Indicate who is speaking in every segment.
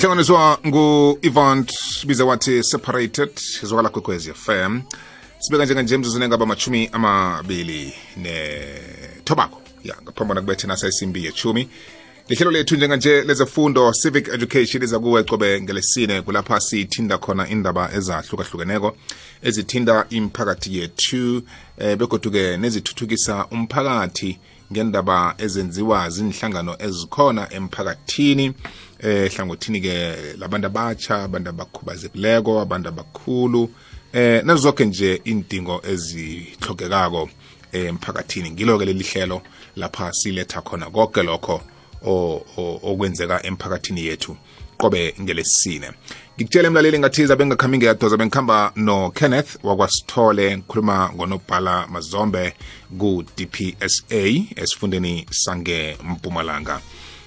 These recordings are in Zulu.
Speaker 1: ihlanganiswa ngu-evant biza wathi separated izwakala kwekwezi fm sibeka njenganje emzuzweni engaba machumi amabili nethobako. Ya ngaphambana kubethe nasa isimbi yechumi. Lihlelo lethu njenganje lezefundo civic education liza kuwe cobe ngelesine kulapha sithinda khona indaba ezahlukahlukeneko ezithinda imiphakathi yethu eh, begoduke nezithuthukisa umphakathi ngendaba ezenziwa zinhlangano ezikhona emphakathini. Eh hlangothini ke labantu abatsha abantu abakhubazekileko abantu abakhulu eh nazo zonke nje indingo ezihlogekako emphakathini. Ngilo-ke leli hlelo lapha siletha khona konke lokho okwenzeka emphakathini yethu. Qobe ngelesine. Ngikutshele emlaleli ngathiza bengakhambi ngiyadoza bengikhamba no-kenneth wakwasithole ngikhuluma ngonobhala mazombe ku-dpsa esifundeni sangempumalanga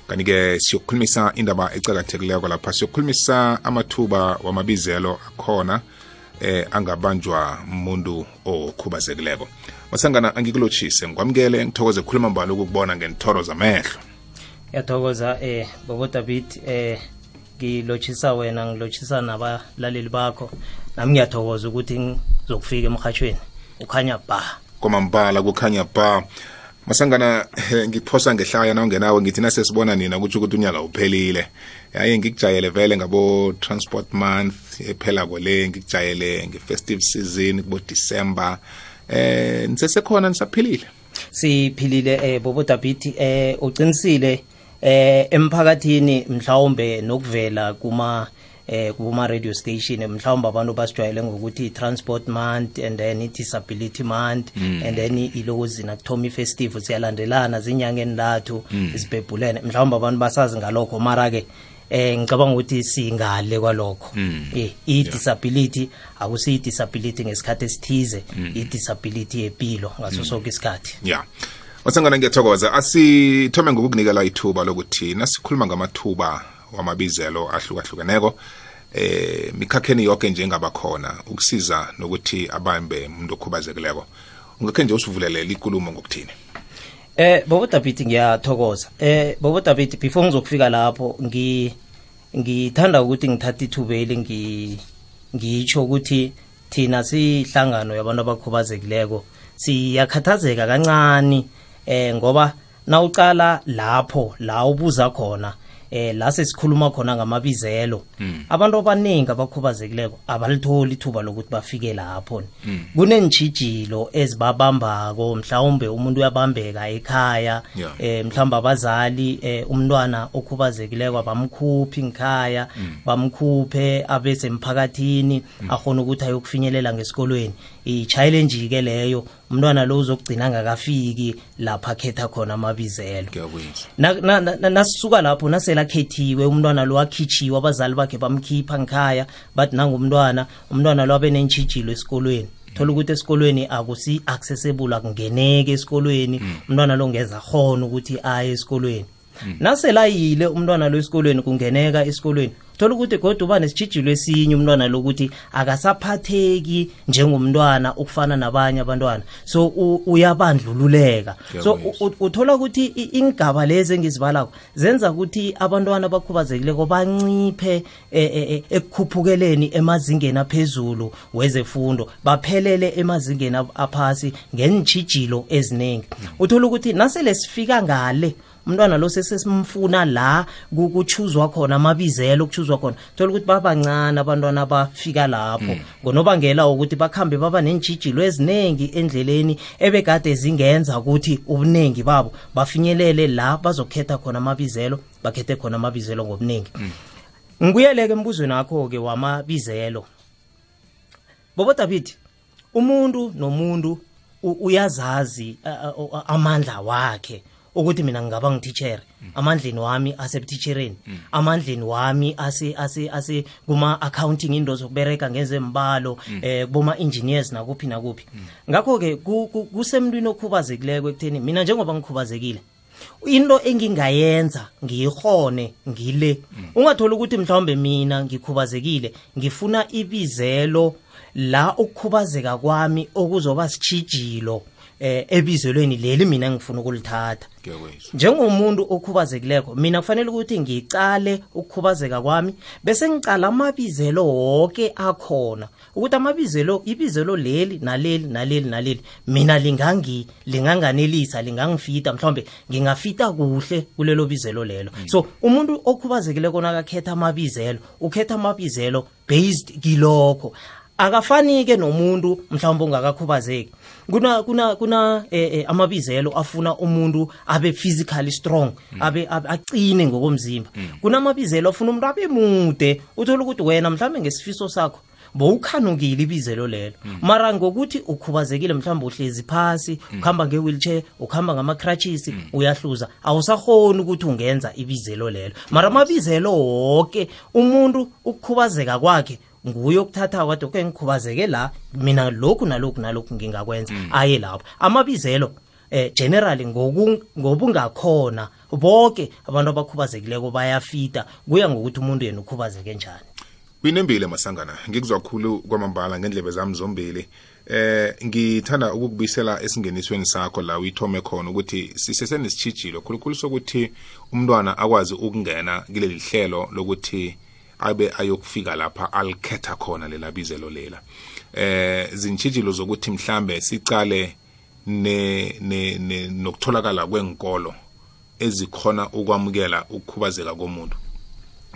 Speaker 1: kanti-ke siyokukhulumisa indaba ecakathekileko lapha. Siyokukhulumisa amathuba wamabizelo akhona eh angabanjwa umuntu okhubazekileko. Masangana angikulotshise ngikwamukele ngithokoze khuluma mbalo ukukubona ngenithoro zamehlo.
Speaker 2: Yathokoza eh bobo David eh ngilotshisa wena ngilotshisa nabalaleli bakho. Nami ngiyathokoza ukuthi ngizokufika emhatshweni ukhanya ba.
Speaker 1: Kwamambala kukhanya ba masangana ngiphosa ngehlaya na ungenawe? Ngithi nasesibona nina kutsho ukuthi unyaka uphelile. Yaye ngikujayele vele ngabo transport month ephela kole ngikujayele nge-festive season kubo december. Eh nisesekhona nisaphilile
Speaker 2: siphilile eh bobo David eh uqinisile eh emphakathini mhlawumbe nokuvela kuma eh kuma radio station mhlawumbe abantu basijwayele ngokuthi transport month and then i-disability month mm. and then ilokuzina kuthoma ifestival siyalandelana zinyangeni lathu mm. sibhebhulene mhlawumbe abantu basazi ngalokho mara ke eh ngicabanga ukuthi singale kwalokho
Speaker 1: Mm.
Speaker 2: eh i-disability akusiyi disability ngesikhathi esithize
Speaker 1: Mm.
Speaker 2: i-disability yempilo ngaso sonke isikhathi
Speaker 1: ya masangana ngiyathokoza asithome ngokukunikela ithuba lokuthi nasikhuluma ngamathuba wamabizelo ahlukahlukeneko eh mikhakheni yonke njengaba khona ukusiza nokuthi abambe umuntu okhubazekileko. Ungakhe nje usivulele ikulumo ngokuthini?
Speaker 2: Eh Bobo David ngiyathokoza. Eh Bobo David before ngizokufika lapho ngi ngithanda ukuthi ngithathe ithubeli ngi ngitsho ukuthi thina sihlangano yabantu abakhubazekileko. Siyakhathazeka kancane eh ngoba nawucala lapho la ubuza khona eh la sesikhuluma khona ngamabizelo. Abantu abaningi abakhubazekileko abalitholi ithuba lokuthi bafike lapho. Kunentshijilo ezibabambako mhlawumbe umuntu uyabambeka ekhaya eh mhlawumbe abazali eh umntwana okhubazekileko abamkhuphi ngikhaya bamkhuphe abe semphakathini akhona ukuthi ayokufinyelela ngesikolweni. I-challenge ke leyo umntwana lo uzokugcina ngakafiki lapha akhetha khona amabizelo.
Speaker 1: Ngiyakwenza.
Speaker 2: Na- na- na- nasisuka lapho nasele akhethiwe umntwana lo akhitshiwe abazali bakhe bamkhipha ngikhaya bathi nangumntwana umntwana lo abe nentshijilo esikolweni. Thola ukuthi esikolweni akusi accessible akungeneki esikolweni. Umntwana lo ngeza khona ukuthi aye esikolweni nasele ayile umntwana lo esikolweni kungeneka esikolweni. Thola ukuthi kodwa uba nesitshijilo esinye umntwana lokuthi akasaphatheki njengomntwana ukufana nabanye abantwana. So uyabandlululeka. So uthola ukuthi ingaba lezi engizibalako zenza ukuthi abantwana abakhubazekileko banciphe eh, eh, eh, ekukhuphukeleni emazingeni aphezulu wezefundo. Baphelele emazingeni ap- aphasi ngentshijilo eziningi uthola ukuthi nasele sifika ngale umntwana lo sesesimfuna la ku- kuchuzwa khona amabizelo kuchuzwa khona. Thola ukuthi babancane abantwana abafika lapho. Ngonobangela wokuthi bakhambe baba nentshijilo eziningi endleleni ebekade zingenza ukuthi ubuningi babo bafinyelele la bazokhetha khona amabizelo bakhethe khona amabizelo ngobuningi ngibuyeleke embuzweni wakho-ke wamabizelo. Bobo david umuntu nomuntu uyazazi amandla wakhe. Ukuthi mina ngingaba ngititshere amandleni wami asebutitshereni amandleni wami ase ase ase kuma accounting into zokubereka ngezembalo eh kuboma engineers nakuphi nakuphi. Ngakho ke ku- ku- kusemntwini okhubazekileko ekutheni mina njengoba ngikhubazekile into engingayenza ngiyihone ngile. Ungathola ukuthi mhlawumbe mina ngikhubazekile ngifuna ibizelo la ukukhubazeka kwami okuzoba sitshijilo eh ebizelweni leli mina ngifuna ukulithatha. Njengomuntu okhubazekileko mina kufanele ukuthi ngicale ukukhubazeka kwami bese ngicala amabizelo wonke akhona. Ukuthi amabizelo ibizelo leli naleli naleli naleli mina lingangi linganganelisa lingangifita mhlawumbe ngingafita kuhle kulelo bizelo lelo. So umuntu okhubazekileko nakakhetha amabizelo ukhetha amabizelo based kilokho. Akafani ke nomuntu mhlawumbe ongakakhubazeki. Kuna kuna kuna eh, eh, amabizelo afuna umuntu abe physically strong abe, abe acine ngokomzimba. Kunamabizelo afuna umuntu abe mude uthole ukuthi wena mhlawumbe ngesifiso sakho bowukhanukile ibizelo lelo. Mara ngokuthi ukhubazekile mhlawumbe uhlezi phasi ukuhamba nge-wheelchair ukuhamba ngama-crutches uyahluza awusahoni ukuthi ungenza ibizelo lelo. Mara amabizelo wonke umuntu ukukhubazeka kwakhe nguye okuthatha kwathi okay ngikhubazeke la mina lokhu nalokhu nalokhu ngingakwenza. Aye lapho. Amabizelo eh generally ngoku- ngobungakhona bonke abantu abakhubazekileko bayafita kuya ngokuthi umuntu yena ukhubazeke njani.
Speaker 1: Uyinembile masangana ngikuzwa khulu kwamambala ngendlebe zami zombili. Eh ngithanda ukukubisela esingenisweni sakho la uyithome khona ukuthi sisesenesitshijilo khulukhulu sokuthi umntwana akwazi ukungena kileli hlelo lokuthi abe ayokufika lapha alikhetha khona lela bizelo lela. Eh zintshijilo zokuthi mhlambe sicale ne, ne, nokutholakala kwenkolo ezikhona ukwamukela ukukhubazeka komuntu.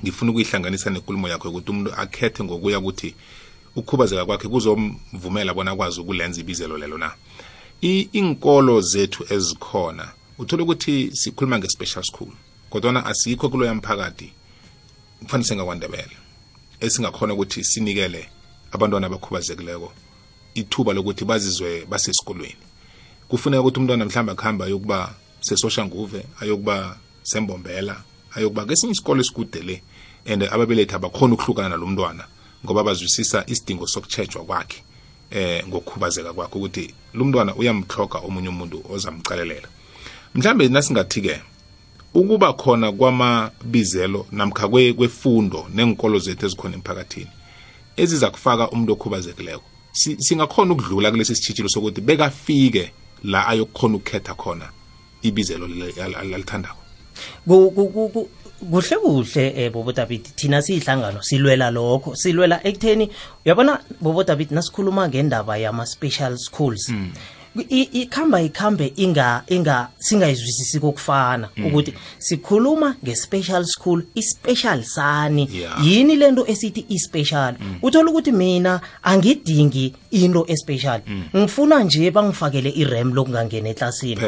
Speaker 1: Ngifuna ukuyihlanganisa nenkulumo yakho ukuthi umuntu akhethe ngokuya ukuthi ukukhubazeka kwakhe kuzomvumela bona akwazi ukulenza ibizelo lelo na. Inkolo zethu ezikhona uthola ukuthi sikhuluma nge-special school kodwana asikho kulo yamphakathi kufanele sengakwandebele esingakhona ukuthi sinikele abantwana abakhubazekileko ithuba lokuthi bazizwe basesikolweni. Kufuneka ukuthi umntwana mhlawumbe akuhambe ayokuba sesoshanguve ayokuba sembombela ayokuba kesinye isikolo esikude le and ababelethi abakhona ukuhlukana nalo mntwana ngoba bazwisisa isidingo sokutshejwa kwakhe eh ngokukhubazeka kwakhe ukuthi lo mntwana uyamhloga omunye umuntu ozamcalelela mhlambe nasingathi-ke ukuba khona kwamabizelo namkha kwe- kwefundo nenkolo zethu ezikhona emphakathini eziza kufaka umuntu okhubazekileko Si- singakhona ukudlula kulesi sitshitshilo sokuthi bekafike la ayokukhona ukukhetha khona ibizelo alithandako.
Speaker 2: Ku- ku- ku- ku- kuhle kuhle eh bobo David thina siyihlangano silwela lokho silwela ekutheni uyabona bobo David nasikhuluma ngendaba yama special schools. I- ikhamba ikhambe inga inga singayizwisisi kokufana ukuthi sikhuluma nge-special school i-special sani.
Speaker 1: Yeah.
Speaker 2: yini lento esithi i-special? Uthola ukuthi mina angidingi into especial. Ngifuna nje bangifakele irem lokungangena eklasini.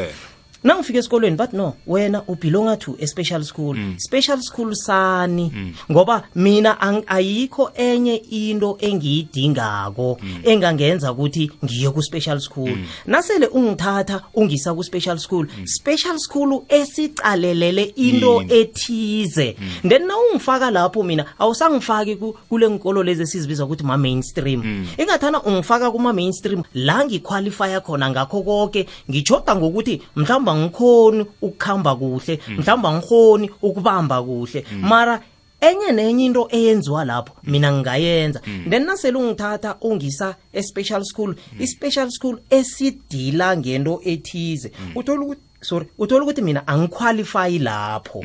Speaker 2: Nangifika esikolweni but no wena ubelonga to a special school mm. special school sani mm. ngoba mina ayikho enye into engiyidingako mm. engangenza ukuthi ngiye ku-special school mm. nasele ungithatha ungisa ku-special school mm. special school esicalelele into
Speaker 1: Yini?
Speaker 2: ethize mm. then na ungifaka lapho mina awusangifaki ku- kule nkolo lezi esizibiza ukuthi ma-mainstream mm. ingathana ungifaka kuma-mainstream la ngiqualifya khona ngakho konke ngichoda ngokuthi mhlawumbe angikhoni ukukhamba kuhle mhlawumbe angikhoni ukubamba kuhle. Mara enye nenye into eyenziwa lapho mina ngingayenza. Then nasele ungithatha ungisa e-special school i-special school esidila ngento ethize. Uthola ukuthi sorry uthola ukuthi mina angiqualify lapho.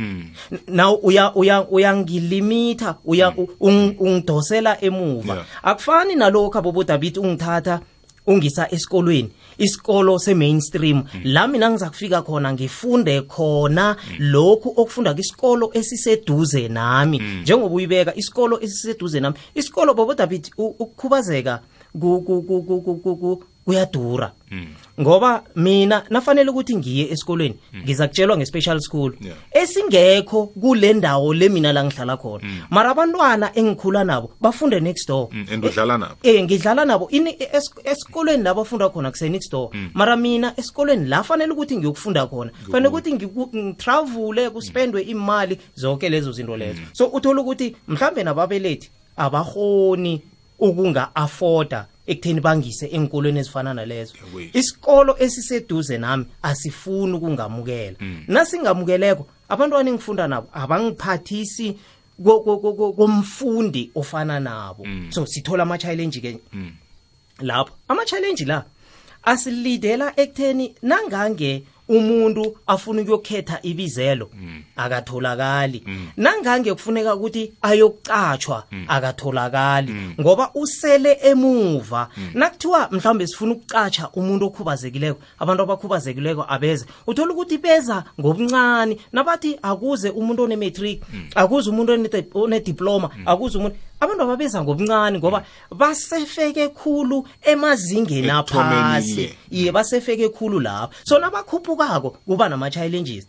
Speaker 2: Now uya uya uyangilimitha uya ungidosela emuva. Akufani nalokho abobodabithi ungithatha ungisa esikolweni isikolo se-mainstream. La mina ngizakufika khona ngifunde khona lokhu okufunda kwisikolo esiseduze nami. Njengoba uyibeka isikolo esiseduze nami isikolo bobo David u- ukukhubazeka ku- ku- ku- ku- ku- ku- ku- kuyadura. Ngoba mina nafanele ukuthi ngiye esikolweni ngiza kutshelwa nge-special school. Esingekho kule ndawo le mina la ngihlala khona. Mara abantwana engikhula nabo bafunde next door.
Speaker 1: Mm, and udlala nabo?
Speaker 2: Eh ngidlala nabo. Esikolweni la bafunda khona kuse next door. Mara mina esikolweni la fanele ukuthi ngiyokufunda khona. Fanele ukuthi ngitravule kuspendwe imali zonke lezo zinto lezo. So uthola ukuthi mhlambe nababelethi abahoni ukunga-afforda ekutheni bangise enkolweni ezifana nalezo. Isikolo esiseduze nami asifuni ukungamukela. Nasingamukeleko abantwana engifunda nabo abangiphathisi ko- ko- ko- ko- komfundi ofana nabo. So sithola ama-challenge ke lapho. Ama-challenge la asilidela ekutheni nangange umuntu afuna ukuyokhetha ibizelo akatholakali. Nangange kufuneka ukuthi ayokucatshwa akatholakali. Ngoba usele emuva. Nakuthiwa mhlawumbe sifuna ukucatsha umuntu okhubazekileko abantu abakhubazekileko abeze uthola ukuthi beza ngobuncane nabathi akuze umuntu one-matric akuze umuntu one- onediploma akuze umuntu abantu ababeza ngobuncane ngoba basefeke khulu emazingeni aphasi iye basefeke khulu lapho so nabakhuphukako kuba nama-challenges.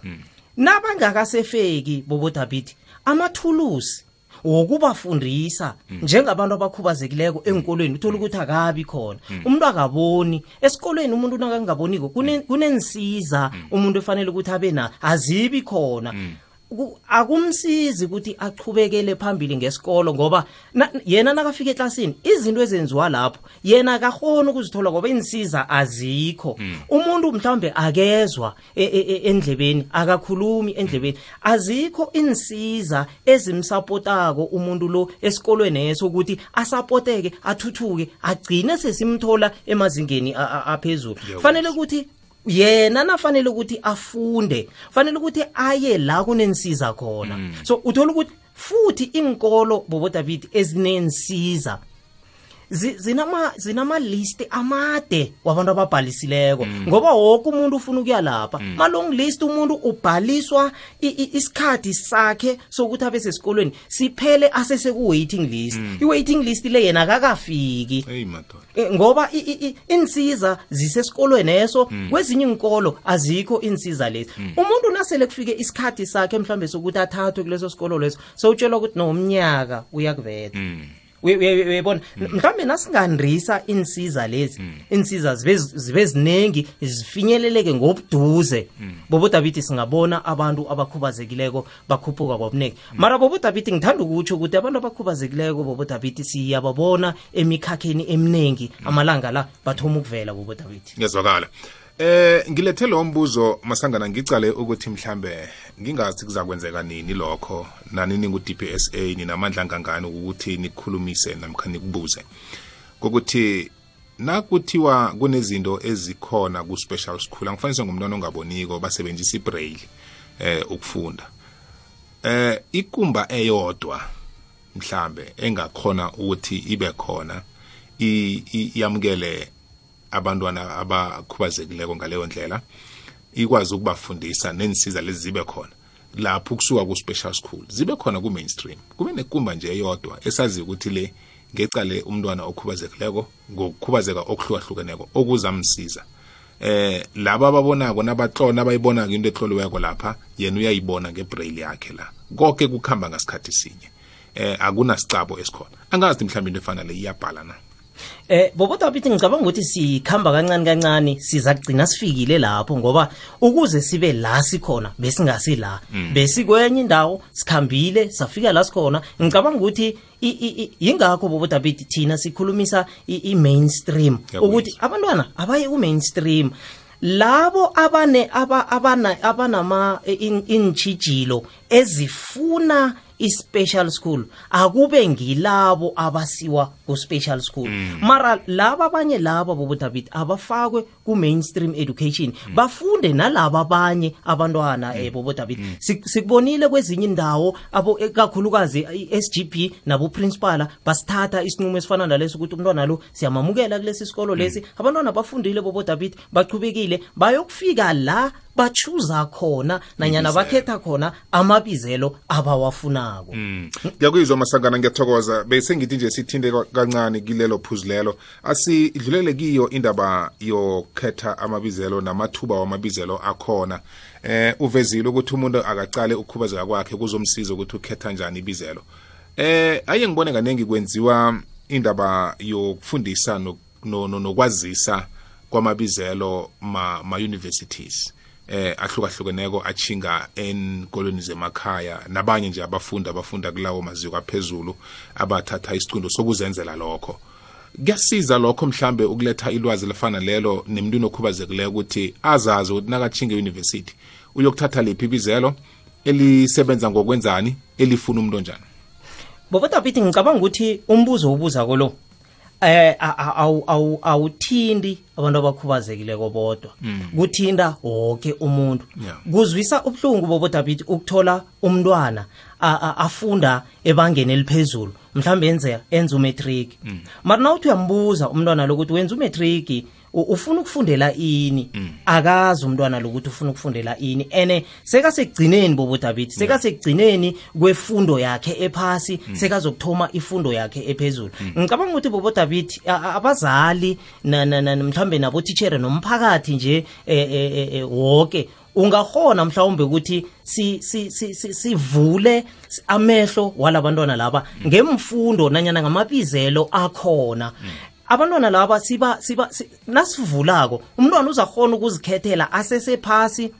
Speaker 2: Nabangakasefeki bobodabhithi amathulusi wokubafundisa njengabantu abakhubazekileko enkolweni uthola ukuthi akabi khona. Umuntu akaboni. Esikolweni umuntu nakangaboniko kune- kunensiza umuntu efanele ukuthi abe na azibi khona. Akumsizi ukuthi achubekele phambili ngesikolo ngoba na, yena nakafika eklasini izinto ezenziwa lapho yena akahoni ukuzithola ngoba insiza azikho. Umuntu mhlawumbe akezwa e- e- e- endlebeni akakhulumi endlebeni. Azikho insiza ezimsapotako umuntu lo esikolweni eso ukuthi asapoteke athuthuke agcine sesimthola emazingeni aphezulu. Fanele ukuthi yena nafanele ukuthi afunde fanele ukuthi aye la kunensiza khona. So uthola ukuthi futhi inkolo bobodabidi ezinensiza zi- zinama zinama-list amade wabantu ababhalisileko. Ngoba woke umuntu ufuna ukuya lapha. Ma-long list umuntu ubhaliswa isikhathi sakhe sokuthi abe sesikolweni. Siphele asesekuwaiting list. I-waiting list le yena akakafiki.
Speaker 1: Hey,
Speaker 2: Eh, ngoba insiza zisesikolweni eso. Kwezinye inkolo azikho insiza lezi. Umuntu nasele kufike isikhathi sakhe mhlawumbe sokuthi athathwe kuleso sikolo leso sowutshelwa ukuthi nomnyaka uyakuveta uye- uyayibona mhlawumbe nasingandisa insiza lezi insiza zibe ziningi zifinyeleleke ngobuduze. Bobodabiti singabona abantu abakhubazekileko bakhuphuka kwabuningi mara bobodabiti ngithanda ukutsho ukuthi abantu abakhubazekileko bobodabiti siyababona emikhakheni eminingi amalanga la bathoma ukuvela bobodabiti
Speaker 1: ngiyazwakala eh ngilethe lo mbuzo masangana ngicale ukuthi mhlambe ngingazi kuzakwenzeka nini lokho? Nanini ku-DPSA ninamandla angangani ukuthi nikhulumise namkha nikubuze? Kokuthi nakuthiwa kunezinto ezikhona ku-special school angifanise ngumntwana ongaboniko basebenzisa ibraille eh ukufunda. Eh ikumba eyodwa mhlambe engakhona ukuthi ibe khona iyamukele abantwana abakhubazekileko ngaleyo ndlela ikwazi ukubafundisa nensiza lezi zibe khona. Lapho kusuka ku-special school zibe khona ku-mainstream. Kube nekumba nje eyodwa esaziyo ukuthi le ngecale umntwana okhubazekileko ngokukhubazeka okuhlukahlukeneko okuzamsiza. Eh laba ababonako nabatlona abayibonako into etloliweko lapha yena uyayibona ngebraille yakhe la. Konke kukhamba ngasikhathi sinye. Eh akunasicabo esikhona. Angazi ukuthi mhlawumbe into efana le iyabhala na
Speaker 2: Eh bobodabiti ngicabanga ukuthi sikhamba kancane kancane siza kugcina sifikile lapho ngoba ukuze sibe la sikhona besingasi la. Besikwenye indawo sikhambile safika la sikhona. Ngicabanga ukuthi yingakho bobodabiti thina sikhulumisa i- i-mainstream ukuthi abantwana abaye ku-mainstream. Labo abane aba- abana abanama in- intshijilo ezifuna i-special school. Akube ngilabo abasiwa ku-special school. Mara laba abanye laba bobodabit abafakwe ku-mainstream education. Bafunde nalaba abanye abantwana um david. Mm. sikubonile kwezinye indawo abo kakhulukazi i-sgp naboprincipala basithatha isinqumo esifana naleso ukuthi umntwana lo siyamamukela kulesi sikolo lesi. Abantwana bafundile bobodabit bachubekile bayokufika la bachuza khona nanyana bakhetha khona amabizelo abawafunako.
Speaker 1: Ngiyakuyizwa masangana ngiyathokoza. Bese ngithi nje sithinde kancane kilelo phuzu lelo. Asidlulele kiyo indaba yokhetha amabizelo namathuba wamabizelo akhona. Eh uvezile ukuthi umuntu akacale ukukhubazeka kwakhe kuzomsiza ukuthi ukhetha njani ibizelo. Eh aye ngibone kanengi kwenziwa indaba yokufundisa nok- no- no- nokwazisa kwamabizelo ma, ma universities eh ahlukahlukeneko achinga enkolweni zemakhaya nabanye nje abafundi abafunda kulawo maziko aphezulu abathatha isicundo sokuzenzela lokho. Kuyasiza lokho mhlambe ukuletha ilwazi lefana lelo nemntwini okhubazekileyo ukuthi azazi ukuthi nakachinga euniversity uyokuthatha liphi ibizelo elisebenza ngokwenzani elifuna umuntu onjani.
Speaker 2: Bobodabiti ngicabanga ukuthi umbuzo obuza kolo eh a- a- awu- awu- awuthindi abantu abakhubazekileko bodwa. Kuthinta wonke umuntu.
Speaker 1: Yeah.
Speaker 2: kuzwisa ubuhlungu bobo David ukuthola umntwana a- a- afunda ebangeni eliphezulu. Mhlawumbe enze enza umatric mara nawuthi uyambuza umntwana lokuthi wenza umatric u- ufuna ukufundela ini? Akazi umntwana lokuthi ufuna ukufundela ini. Ene sekasekugcineni bobo David sekasekugcineni kwefundo yakhe ephasi sekazokuthoma ifundo yakhe ephezulu. Ngicabanga ukuthi bobo David a- a- abazali na- na- na- mhlawumbe nabotitshere nomphakathi nje eh, eh, eh, eh, wonke ungahona mhlawumbe ukuthi si si si si- sivule amehlo walabantwana laba ngemfundo nanyana ngamabizelo akhona. Abantwana laba siba siba si- nasivulako umntwana uzakhona ukuzikhethela asesephasi.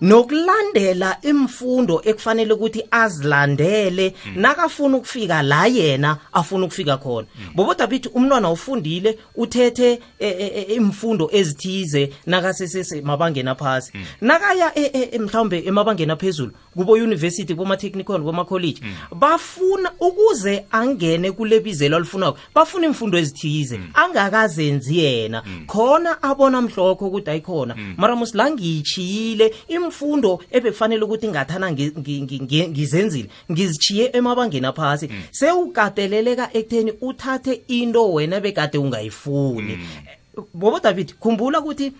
Speaker 2: Nokulandela imfundo ekufanele ukuthi azilandele nakafuna ukufika la yena afuna ukufika khona. Bobo dabithi umntwana ufundile uthethe eh, eh, eh, imfundo ezithize nakasesese mabangeni aphasi nakaya e- e- e- mhlawumbe emabangeni aphezulu kubo university kuma technical kuma college bafuna ukuze angene kule bizelo alifunako bafuna imfundo ezithize angakazenzi yena. Khona abona mhlokho ukuthi ayikhona. Mara musila ngiyitshiyile imfundo ebekufanele ukuthi ngathana ngi- ngi- ngi- ngi- ngizenzile ngizichiye emabangeni aphasi. Sewukateleleka ekutheni uthathe into wena bekade ungayifuni. Bobo david khumbula ukuthi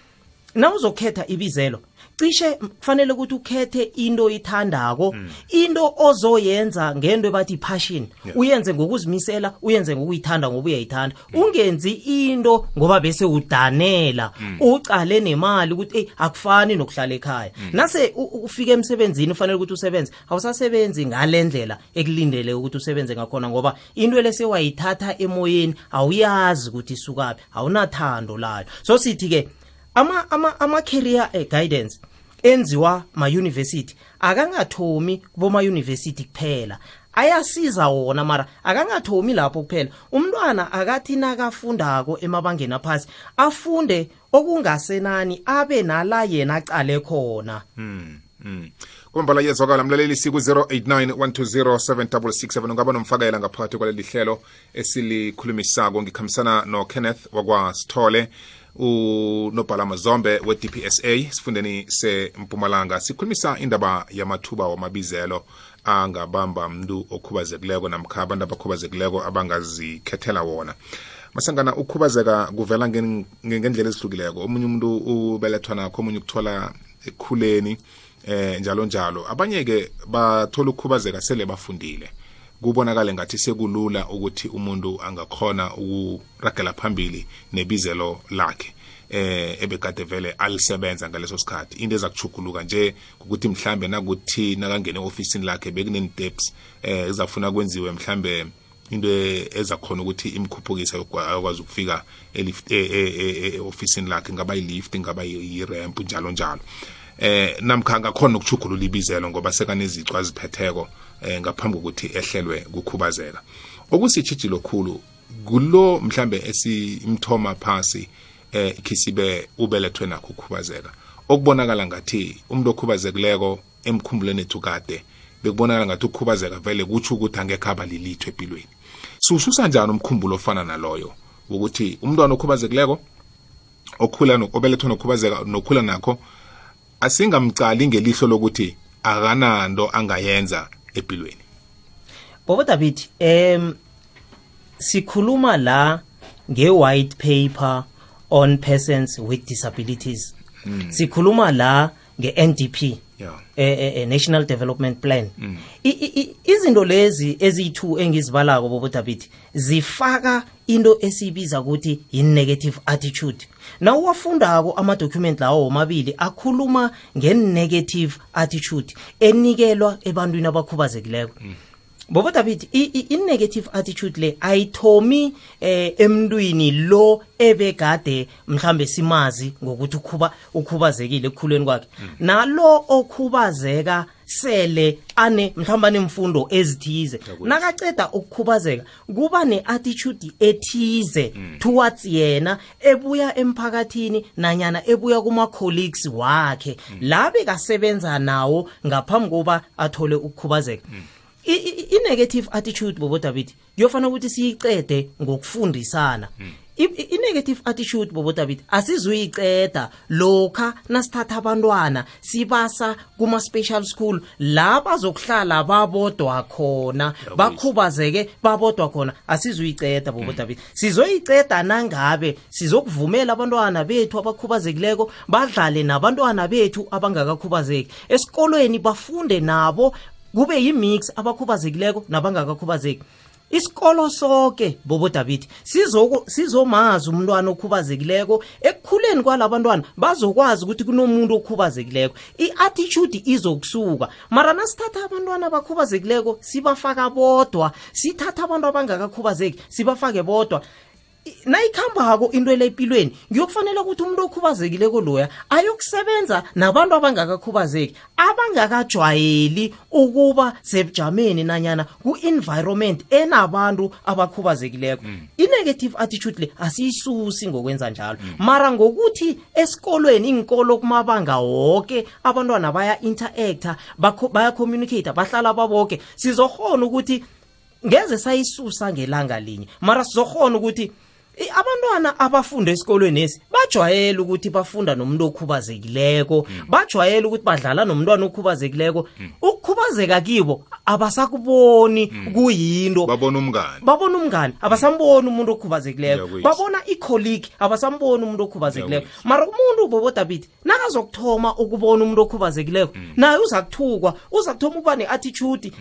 Speaker 2: na uzokhetha ibizelo cishe kufanele ukuthi ukhethe into oyithandako into ozoyenza ngento ebathi passion uyenze ngokuzimisela uyenze ngokuyithanda ngoba uyayithanda. Ungenzi into ngoba bese udanela ucale nemali ukuthi eyi akufani nokuhlala ekhaya. Nase u- u- ufika emsebenzini ufanele ukuthi usebenze awusasebenzi ngale ndlela ekulindele ukuthi usebenze ngakhona ngoba into lesewayithatha emoyeni awuyazi ukuthi isukaphi awunathando layo. So sithi-ke ama ama ama career eh, guidance enziwa ma university akangathomi kuboma university kuphela. Ayasiza wona mara akangathomi lapho kuphela. Umntwana akathi nakafundako emabangeni aphasi afunde okungasenani abe nala yena aqale khona.
Speaker 1: Kwambala yezwakala mlaleli siku-089 120 ungaba nomfakela ngaphakathi kwaleli hlelo esilikhulumisako. Ngikhambisana nokenneth wakwasithole unobhala mazombe we-dpsa sifundeni sempumalanga sikhulumisa indaba yamathuba wamabizelo angabamba mntu okhubazekileko namkha abantu abakhubazekileko abangazikhethela wona. Masangana ukhubazeka kuvela ngen- nge- ngendlela ezihlukileko. Omunye umuntu ubelethwa nakho omunye ukuthola ekukhuleni eh njalo njalo abanye ke bathola ukukhubazeka sele bafundile. Kubonakale ngathi sekulula ukuthi umuntu angakhona ukuragela phambili nebizelo lakhe eh ebekade vele alisebenza ngaleso sikhathi. Into eza kuchuguluka nje ukuthi mhlambe nakuthi nakangena ofisini lakhe bekuneni-steps eh ezafuna kwenziwe mhlambe into ezakhona ukuthi imkhuphukise akwazi ukufika elift- e- e- e- e- ofisini lakhe ngaba yilift ngaba yiramp njalo njalo. Eh namkha ngakhona ukuchugulula ibizelo ngoba sekanezicu aziphetheko eh ngaphambi kokuthi ehlelwe kukhubazeka. Okusitshijilo khulu kulo mhlambe esimthoma phasi eh khisibe ubelethwe nakho ukukhubazeka. Okubonakala ngathi umuntu okhubazekileko emkhumbulweni ethu kade bekubonakala ngathi ukukhubazeka vele kutsho ukuthi angekho abalilitho empilweni siwususa njani umkhumbulo ofana naloyo? Ukuthi umntwana okhubazekileko okhula obelethwe nokhubazeka nokhula nakho asingamcali ngelihlo lokuthi akananto angayenza empilweni.
Speaker 2: Bobo david em sikhuluma la nge-white paper on persons with disabilities. Sikhuluma la nge-ndp
Speaker 1: Yeah.
Speaker 2: eh, national development plan. I- izinto lezi eziyi-two engizibalako bobo david zifaka into esiyibiza ukuthi yi-negative attitude. Na uwafundako amadocument lawo womabili akhuluma nge-negative attitude enikelwa ebantwini abakhubazekileko. Bobo david i-negative attitude le ayithomi eh, emntwini lo ebegade mhlambe simazi ngokuthi ukhuba ukhubazekile ekukhuleni kwakhe. Nalo okhubazeka sele ane mhlawumbe anemfundo ezithize. Nakaceda ukukhubazeka kuba ne-attitude ethize towards yena ebuya emphakathini nanyana ebuya kuma-colleagues wakhe. La bekasebenza nawo ngaphambi koba athole ukukhubazeka. I- i-negative attitude bobo david kuyofanele ukuthi siyicede ngokufundisana. I- i-negative attitude bobodabit asizuyiceda lokha nasithatha abantwana sibasa kuma-special school la bazokuhlala babodwa khona bakhubazeke babodwa khona asizuyiceda bobodabit sizoyiceda nangabe sizokuvumela abantwana bethu abakhubazekileko badlale nabantwana bethu abangakakhubazeki. Esikolweni bafunde nabo kube yimix abakhubazekileko nabangakakhubazeki. Isikolo sonke bobo David sizoku- sizomazi umntwana okhubazekileko. Ekukhuleni kwalabantwana bazokwazi ukuthi kunomuntu okhubazekileko. I-attitude izokusuka. Mara nasithatha abantwana abakhubazekileko sibafaka bodwa. Sithatha abantu abangakakhubazeki sibafake bodwa nayikhambako into le empilweni ngiyokufanele ukuthi umuntu okhubazekileko loya ayokusebenza nabantu abangakakhubazeki abangakajwayeli ukuba sebujameni nanyana ku-environment enabantu abakhubazekileko. I-negative attitude le asiyisusi ngokwenza njalo. Mara ngokuthi esikolweni inkolo kumabanga woke abantwana baya-interacta bakho- bahlala baboke sizokhona ukuthi ngeze sayisusa ngelanga linye. Mara sizokhona ukuthi abantwana abafunda esikolweni esi bajwayele ukuthi bafunda nomuntu okhubazekileko. Bajwayele ukuthi badlala nomntwana okhubazekileko. Ukukhubazeka kibo abasakuboni kuyinto.
Speaker 1: Babona umngane
Speaker 2: babona umngane abasamboni umuntu okhubazekileko. Babona icolleague abasamboni umuntu okhubazekileko. Mara umuntu bobodabiti nakazokuthoma ukubona umuntu okhubazekileko naye uzakuthukwa uzakuthoma uza kuthoma ukuba ne-attitude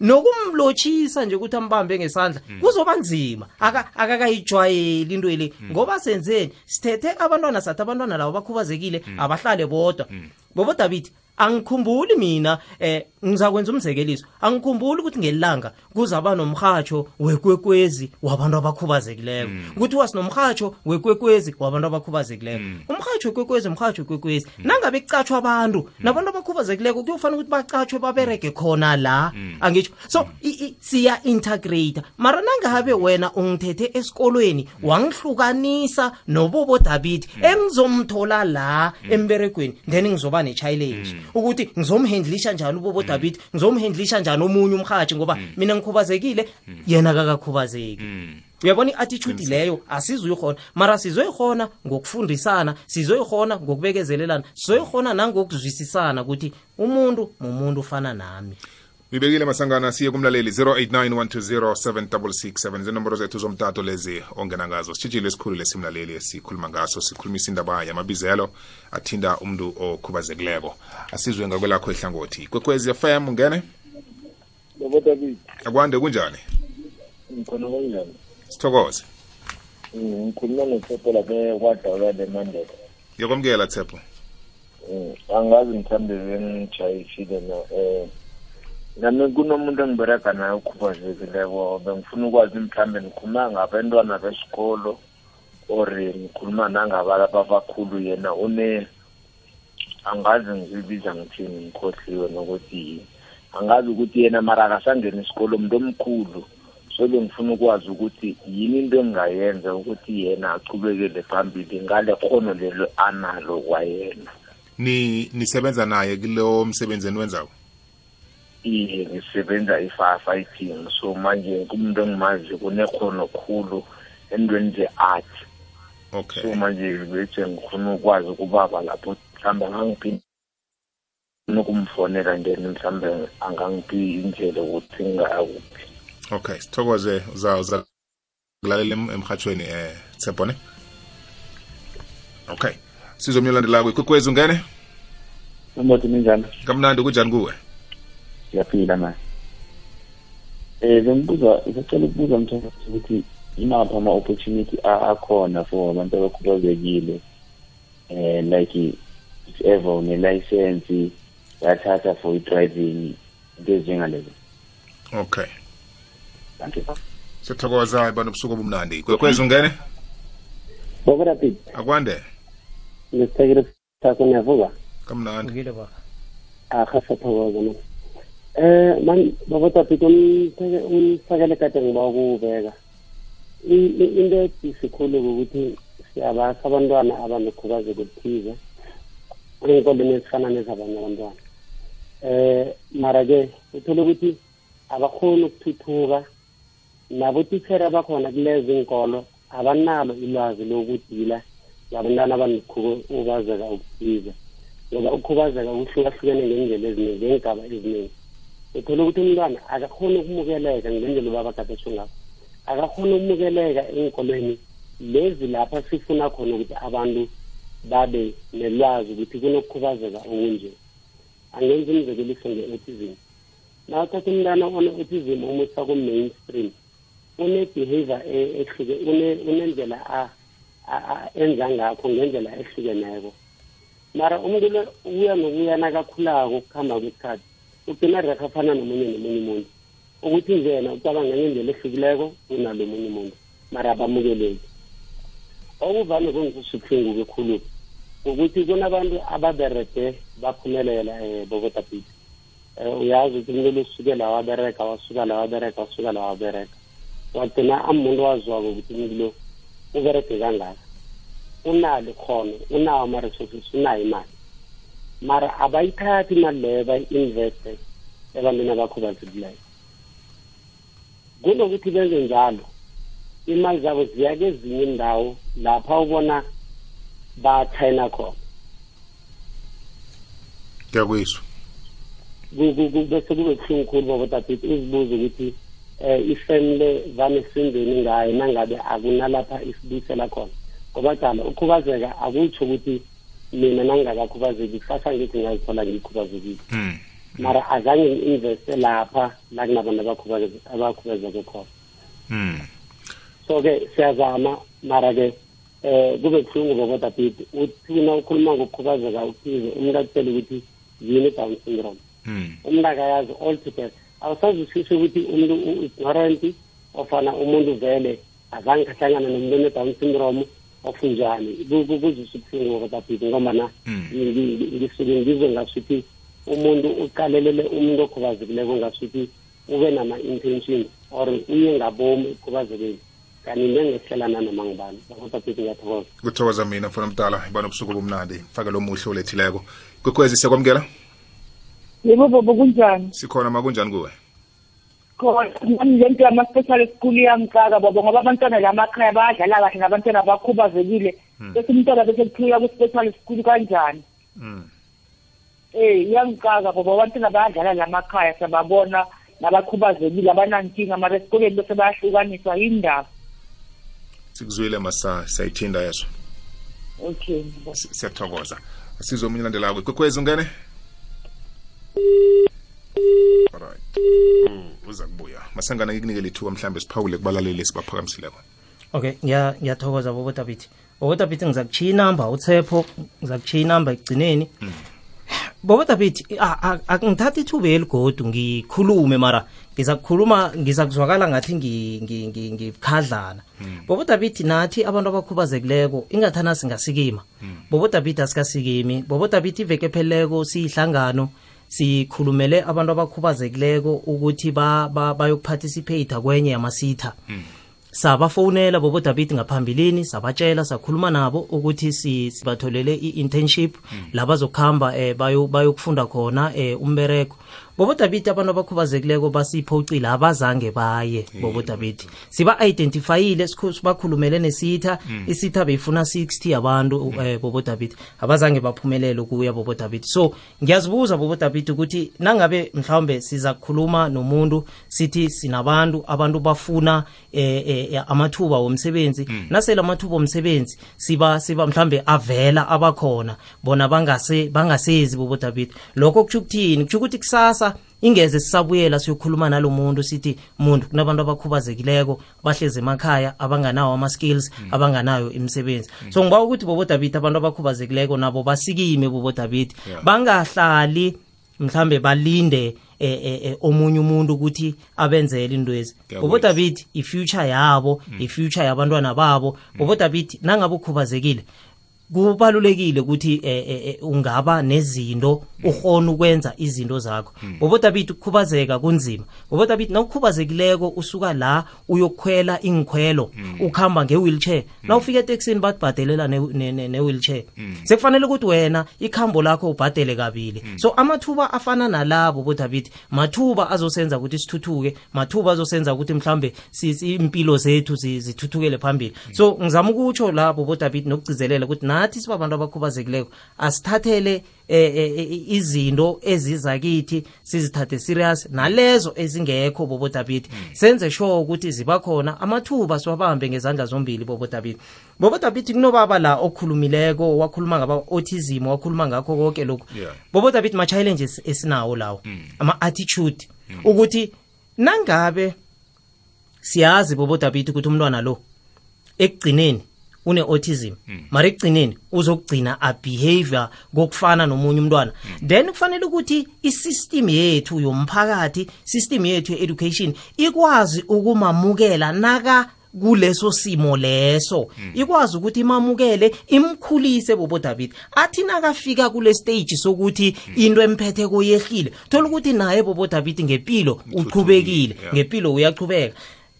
Speaker 2: nokumlotshisa nje ukuthi ambambe ngesandla kuzoba nzima. Akakayijwayeli into le. Ngoba senzeni? Sithethe abantwana sathi abantwana labo bakhubazekile abahlale bodwa. Bobodabiti angikhumbuli mina eh ngizakwenza umzekeliso. Angikhumbuli ukuthi ngelanga kuzaba nomhatsho wekwekwezi wabantu abakhubazekileko. Kuthiwa wasinomhatsho wekwekwezi wabantu abakhubazekileko. Umhatsho wekwekwezi umhatsho wekwekwezi. Nangabe kucatshwa abantu nabantu abakhubazekileko kuyofanele ukuthi bacatshwe baberege khona la angitsho so i- siya-integrata mara nangabe wena ungithethe esikolweni wangihlukanisa nobobo david engizomthola la emberegweni then ngizoba ne-challenge ukuthi ngizomhendlisha njani ubobo david? Ngizomhendlisha njani omunye umhathi? Ngoba mina ngikhubazekile yena kakakhubazeki uyabona i-attitude leyo? Asizuyikhona mara sizoyikhona ngokufundisana sizoyikhona ngokubekezelelana sizoyikhona nangokuzwisisana ukuthi umuntu mumuntu ufana nami.
Speaker 1: Ibekile masangana siye kumlaleli 0891207667 zinomboro zethu zomtato lezi ongena ngazo. Sitshitshile esikhulu lesimlaleli esikhuluma ngaso sikhulumisa indaba yamabizelo athinda umuntu okhubazekileko. Asizwe ngakwelakho ihlangothi. Kwekwezi fm ungene
Speaker 3: Baba David,
Speaker 1: akwande kunjani?
Speaker 3: Ngikhona kanjani?
Speaker 1: sithokoze.
Speaker 3: Mm, Ngikhuluma noThepho lapha kwadawula le Mandela.
Speaker 1: yokwamukela tshepo
Speaker 3: Mm, Angazi mthambe bengijayishile na eh nami kunomuntu engibereka naye okhubazekileko bengifuna ukwazi mhlambe ngikhuluma ngabantwana besikolo or ngikhuluma nangabalapha abakhulu yena une angazi ngizibiza ngithini ngikhohliwe nokuthi angazi ukuthi yena mara akasangena isikolo umuntu omkhulu. So bengifuna ukwazi ukuthi yini into engingayenza ukuthi yena achubekele phambili ngale khono lelo analo kwayena.
Speaker 1: Ni nisebenza naye kulo msebenzi eniwenzako?
Speaker 3: iye ngisebenza i-firefighting so manje kumuntu engimazi kunekhono khulu entweni ze-art
Speaker 1: okay.
Speaker 3: So manje bethe ngifuna ukwazi ukubaba lapho mhlawumbe angangiphi nokumfonela then mhlawumbe angangiphi indlela ukuthi ngingayakuphi.
Speaker 1: Okay sithokoze. Uza uza kulalela em- emhathweni eh tshepo ne okay sizomnyolandelako ikwekwezi ungene?
Speaker 4: Umothi minjani?
Speaker 1: Kamnandi kunjani kuwe?
Speaker 4: Siyaphila manje um bengibuza sacela ukubuza mthombo ukuthi imaphi ama-opportunity akhona for abantu abakhubazekile um like if ever une-license yathatha for i-driving into ezinjengalezo.
Speaker 1: Okay.
Speaker 4: Thank you.
Speaker 1: Siyathokoza bana ubusuku obumnandi. Kwekwezi ungene?
Speaker 5: David,
Speaker 1: akwande.
Speaker 5: Ngisithekile sakho niyavuka?
Speaker 1: kamnandi.
Speaker 2: Ukile
Speaker 5: Eh man Baba David umtheke umthekele kade ngiba ukubeka. I- i- Into esikhulu ukuthi siyabasa abantwana abanokhubazeko okuthize. Ey'nkolweni ezifana nezabanye abantwana. Eh mara ke uthola ukuthi abakhoni ukuthuthuka nabotitshera bakhona kulezi inkolo abanalo ilwazi lokudila labantwana abanokukhubazeka okuthize ngoba ukukhubazeka kuhlukahlukene ngendlela eziningi ngeengaba eziningi uthola ukuthi umntwana akakhoni ukumukeleka ngendlela ubabagatsho ngakho akakhoni ukumukeleka enkolweni lezi lapha sifuna khona ukuthi abantu babe nelwazi ukuthi kunokukhubazeka okunje. Angenza umzekeliso nge-autism na uthatha umntwana one-autism umusa ku-mainstream une-behavior ehluke unendlela enza ngakho ngendlela ehlukeneko. Mara umuntu lo uya nokuya nakakhulako ukuhamba kwesikhathi ugcina rekha afana nomunye nomunye umuntu. Ukuthi njena ucabanga ngendlela ehlukileko kunalo omunye umuntu. Mara abamukeleki. Okuvame kungikusubuhlungu kekhulu ukuthi kunabantu ababerede baphumelela um bobotapiti um uyazi ukuthi umuntu lo usuke la wabereka wasuka la wabereka wasuka la wabereka wagcina amuntu waziwako ukuthi umuntu lo uberege kangaka? Unalo ikhono unawo ama-resources unayo imali. Mara abayithathi imali leyo bayi-investe ebantwini abakhubazekileyo kunokuthi benze njalo imali zabo ziya kezinye indawo lapha ubona bathayina khona
Speaker 1: ngiyakuyiswa
Speaker 5: bese kube buhlungu khulu babodabhiti uzibuze ukuthi um ifamily vane singeni ngayo nangabe akunalapha isibuyisela khona ngoba cala ukhubazeka akutsho ukuthi mina nangingakakhubazeki kusasa ngithi ngazithola ngikhubazekile mara azange ngi-investe lapha la kunabantu abakhubazeke khona. So-ke siyazama mara-ke um kube buhlungu bobodabhidi uthina ukhuluma ngokukhubazeka ukuthize umuntu akutshele ukuthi yini down syndrome. Umuntu akayazi all together. Awusazwisise ukuthi umuntu u-ignorant ofana umuntu vele azange kahlangana nomuntu one-down syndrome ofunjani kuzwisa ubuhlungu bobodabhidi ngomana ngisuke ngizwe ngasuthi umuntu uqalelele umuntu okhubazekileko ngasuthi ube nama-intentions or uye ngabomi ekhubazekeni kanti into engehlela noma ngibani phethi ngiyathokoza.
Speaker 1: Kuthokoza mina mfana mdala iba nobusuku bomnandi fake lo muhle olethileko. Kwekhwezi siyakwamukela?
Speaker 6: Yebo bobo kunjani?
Speaker 1: Sikhona ma kunjani kuwe
Speaker 6: khona. Nami ngento yama-special school iyangixaka bobo ngoba abantwana lamakhaya bayadlala kahle nabantwana bakhubazekile bese umntwana bese kuphika ku-special school kanjani? Eh iyangixaka bobo abantwana bayadlala lamakhaya siyababona nabakhubazekile abanankinga mara esikoleni bese bayahlukaniswa yindaba.
Speaker 1: Sikuzwile masa siyayithinda yeso
Speaker 6: okay.
Speaker 1: Siyathokoza. Asizo omunye landelako kwekhwezi ungene? Alright. Uh, uza kubuya. Masangana ngikunikele ithuba mhlawumbe siphawule kubalaleli esibaphakamisileko
Speaker 2: okay ngiyathokoza bobotabiti bobotabiti ngizakutshiya inamba uthepho ngizakutshiya inamba ekugcineni. Bobotabiti akungithatha ithuba eligodu ngikhulume mara ngizakukhuluma ngizakuzwakala ngathi kuzwakala ngathi ngibukhadlana bobotabiti nathi abantu abakhubazekileko ingathana singasikima. Bobotabiti asikasikimi bobotabiti iveke pheleleko siyihlangano sikhulumele abantu abakhubazekileko ukuthi ba- ba- kwenye yamasitha. Sabafowunela bobodabiti ngaphambilini sabatshela sakhuluma nabo ukuthi si- sibatholele i-internship la bazokuhamba um eh, bayokufunda khona um umbereko bobodabiti abantu abakhubazekileko basiphocile abazange baye bobodabiti siba-identifyile sikhu- sibakhulumele nesitha. Isitha beyifuna 60 abantu um bobodabiti abazange baphumelele ukuya bobodabiti so ngiyazibuza bobodabiti ukuthi nangabe mhlawumbe siza kukhuluma nomuntu sithi sinabantu abantu bafuna eh, eh, amathuba womsebenzi. Nasele amathuba womsebenzi siba siba mhlambe avela abakhona. Bona bangase bangasezi bobodabiti lokho kutsho ukuthini? Kutsho ukuthi kusasa ingeze sisabuyela siyokhuluma nalo muntu sithi muntu kunabantu abakhubazekileko bahlezi emakhaya abanganawo ama-skills abanganayo imisebenzi. So ngiba ukuthi bobodabiti abantu abakhubazekileko nabo basikime bobodabiti bangahlali mhlambe balinde eh, eh, eh, omunye umuntu ukuthi abenzele
Speaker 1: intwezi.
Speaker 2: Bobodabiti i-future yabo i-future yabantwana babo. Bobodabiti nangabe ukhubazekile kubalulekile ukuthi eh, eh, eh, ungaba nezinto uhona ukwenza izinto zakho. Bobo David ukukhubazeka kunzima. Bobo David nawukhubazekileko usuka la uyokhwela ingikhwelo ukuhamba nge-wheelchair nawufika eteksini bakubhadelela ne- ne- ne- ne-wheelchair sekufanele ukuthi wena ikhambo lakho ubhadele kabili. So amathuba afana nalabo bo David mathuba azosenza ukuthi sithuthuke mathuba azosenza ukuthi mhlambe si- impilo zethu zithuthukele phambili. So ngizama ukutsho labo bo David nokugcizelela ukuthi nathi sibabantu abakhubazekileko asithathele eh, eh, eh, izinto eziza kithi sizithathe serious nalezo ezingekho bobo David. Senze sure ukuthi ziba khona amathuba siwabambe ngezandla zombili bobo David. Bobo David kunobaba la okhulumileko wakhuluma ngaba autism wakhuluma ngakho konke lokhu.
Speaker 1: Yeah.
Speaker 2: bobo David ma challenges esinawo lawo ama attitude ukuthi nangabe siyazi bobo David ukuthi umntwana lo ekugcineni une autism mara ekugcineni uzokugcina a behavior kokufana nomunye umntwana. Then kufanele ukuthi isystem yethu yomphakathi system yethu ye-education ikwazi ukumamukela naka kuleso simo leso. Ikwazi ukuthi imamukele imkhulise bobo David athi nakafika kule stage sokuthi into emphethe koyehlile thola ukuthi naye bobo David ngempilo uchubekile ngempilo uyachubeka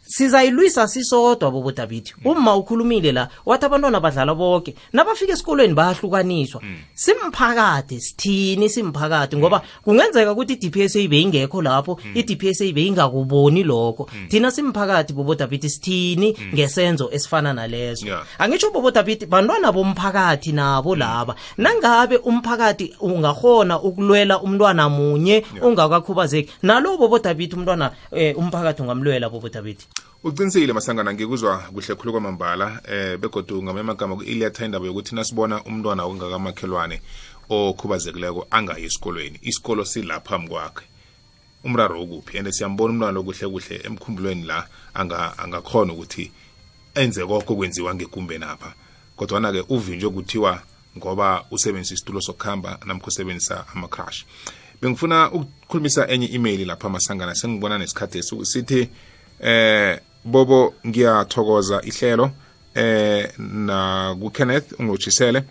Speaker 2: sizayilwisa sisodwa bobo David. Uma ukhulumile la wathi abantwana badlala bonke nabafika esikolweni bayahlukaniswa. Simphakathi sithini simphakathi? Ngoba kungenzeka ukuthi iDPSA beyingekho lapho iDPSA beyingakuboni lokho. Thina simphakathi bobo David sithini ngesenzo esifana nalezo angitsho bobo David bantwana bomphakathi nabo laba nangabe umphakathi ungahona ukulwela umntwana munye ongakakhubazeki nalo bobo David umntwana eh, umphakathi ungamlwela bobo David.
Speaker 1: Uqinisile masangana ngikuzwa kuhle khulu kwamambala eh begodu ngamanye amagama ku-iliyatha indaba yokuthi nasibona umntwana ongakamakhelwane okhubazekileko angayi esikolweni isikolo silapha kwakhe. Umraro ukuphi? And siyambona umntwana lo kuhle emkhumbulweni la anga- angakhona ukuthi enze konke okwenziwa ngekumbeni apha. Kodwana-ke uvinjwe kuthiwa ngoba usebenzisa isitulo sokuhamba namkho usebenzisa ama-crash bengifuna ukukhulumisa enye email lapha masangana sengibona nesikhathi esi sithi eh bobo ngiyathokoza ihlelo. Eh na kuKenneth ungotshisele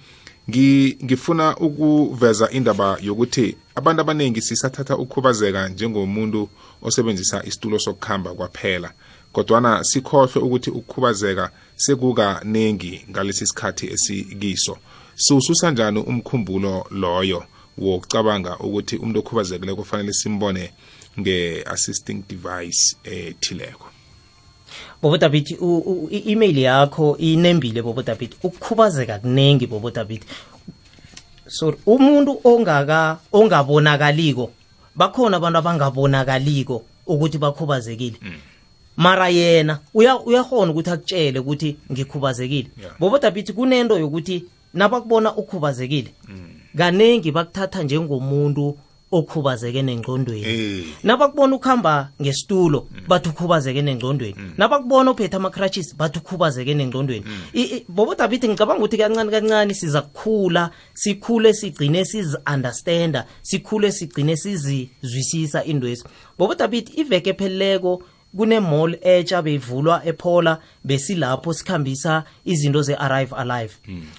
Speaker 1: ngi ngifuna ukuveza indaba yokuthi abantu abaningi sisathatha ukukhubazeka njengomuntu osebenzisa isitulo sokukhamba kwaphela kodwana sikhohlwe ukuthi ukukhubazeka sekukaningi ngalesi sikhathi esikiso. Siwususa njani umkhumbulo loyo wokucabanga ukuthi umuntu okhubazekile kufanele simbone nge-assisting device ethileko
Speaker 2: bobo David u- u- i-email yakho inembile bobo David. Ukukhubazeka kunengi bobo David. Sorry umuntu ongaka ongabonakaliko bakhona abantu abangabonakaliko ukuthi bakhubazekile. Mara yena uya- uyahona ukuthi akutshele ukuthi ngikhubazekile.
Speaker 1: Yeah.
Speaker 2: bobo David kunento yokuthi nabakubona ukhubazekile kanengi bakuthatha njengomuntu okhubazeke nengqondweni.
Speaker 1: Eh.
Speaker 2: nabakubona ukuhamba ngesitulo bathi ukhubazeke nengqondweni nabakubona uphethe ama-crutches bathi ukhubazeke nengqondweni I- i- bobo david ngicabanga ukuthi kancane kancane siza kukhula sikhule sigcine sizi-understanda sikhule sigcine sizizwisisa indwezi bobo david iveke epheleleko kune-mall etsha beyivulwa ephola besilapho sikhambisa izinto ze-arrive alive.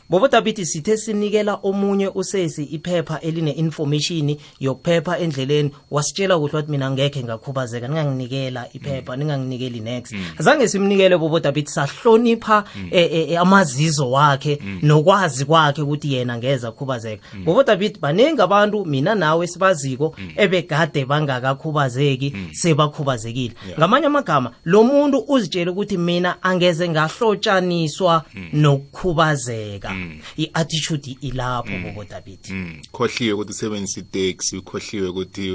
Speaker 2: Bobo david sithe sinikela omunye usesi iphepha eline-information yokuphepha endleleni. Wasitshela kuhle wathi mina ngekhe ngakhubazeka ninganginikela iphepha ninganginikeli next. Zange simnikele bobo david sahlonipha eh, eh, eh, amazizo wakhe nokwazi kwakhe ukuthi yena ngeza khubazeka bobo david baningi abantu mina nawe sibaziko ebegade bangakakhubazeki sebakhubazekile. Ngamanye amagama lo muntu uzitshele ukuthi mina angeze ngahlotshaniswa nokukhubazeka. I-attitude ilapho
Speaker 1: Mm, khohliwe ukuthi usebenzisa itaxi ukhohliwe ukuthi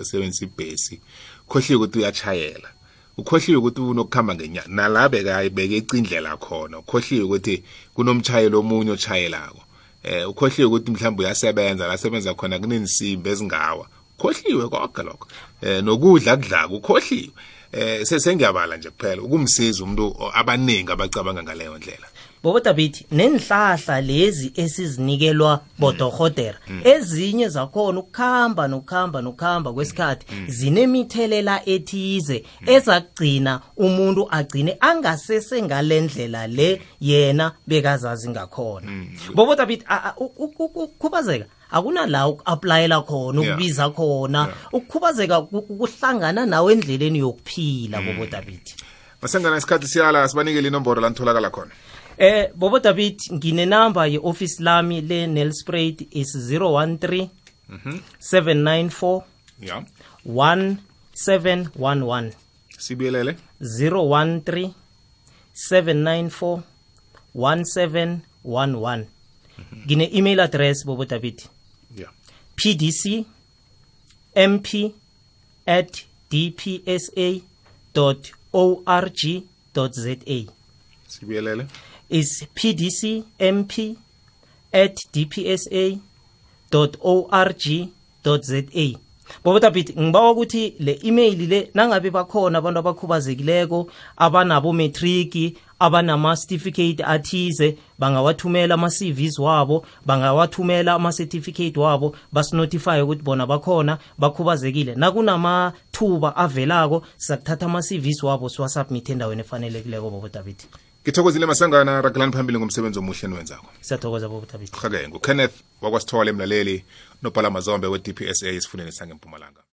Speaker 1: usebenzisa ibhesi ukhohliwe ukuthi uyachayela ukhohliwe ukuthi unokuhamba ngenya nala bekayibeke icindlela khona ukhohliwe ukuthi kunomchayelo omunye ochayelako eh ukhohliwe ukuthi mhlawumbe uyasebenza la sebenza khona kunensimbi ezingawa ukhohliwe konke lokho eh nokudla kudlaka ukhohliwe eh sesengiyabala nje kuphela ukumsiza umuntu o- abaningi abacabanga ngaleyo ndlela.
Speaker 2: Bobodabithi nenhlahla lezi esizinikelwa bodorhodera. Ezinye zakhona ukukhamba nokukhamba nokukhamba kwesikhathi zinemithelela ethize ezagcina umuntu agcine angasese ngalendlela le yena bekazazi ngakhona. Bobodabithi ukukhubazeka akunala uku-aplayela khona ukubiza khona. Ukukhubazeka ku- kuhlangana nawe endleleni yokuphila bobodabithi
Speaker 1: masengana isikhathi siyala sibanikele inomboro la nitholakala khona.
Speaker 2: Eh Bobo David nginenamba ye-office lami le Nelspruit is 013 794
Speaker 1: ya.
Speaker 2: 1711
Speaker 1: sibuyelele.
Speaker 2: 013 794 1711 ngine email address Bobo David.
Speaker 1: Ya.
Speaker 2: Pdc mp at dpsa org za
Speaker 1: sibuyelele.
Speaker 2: Is pdc mp at dpsa org za bobotabit ngibawa ukuthi le email le nangabe bakhona abantu abakhubazekileko abanabo metriki abanama-certificate athize bangawathumela ama-cvs wabo bangawathumela ama-certificate wabo basinotify ukuthi bona bakhona bakhubazekile. Nakunamathuba avelako sakuthatha ama-cvs wabo siwasubmithe endaweni efanelekileko bobodavid
Speaker 1: ngithokozile masangana ragelani phambili ngomsebenzi omuhle niwenzako
Speaker 2: siyathokoza bobodavid
Speaker 1: hake ngukenneth wakwasithole mlaleli nobhala mazombe we-dpsa esifundeni sangempumalanga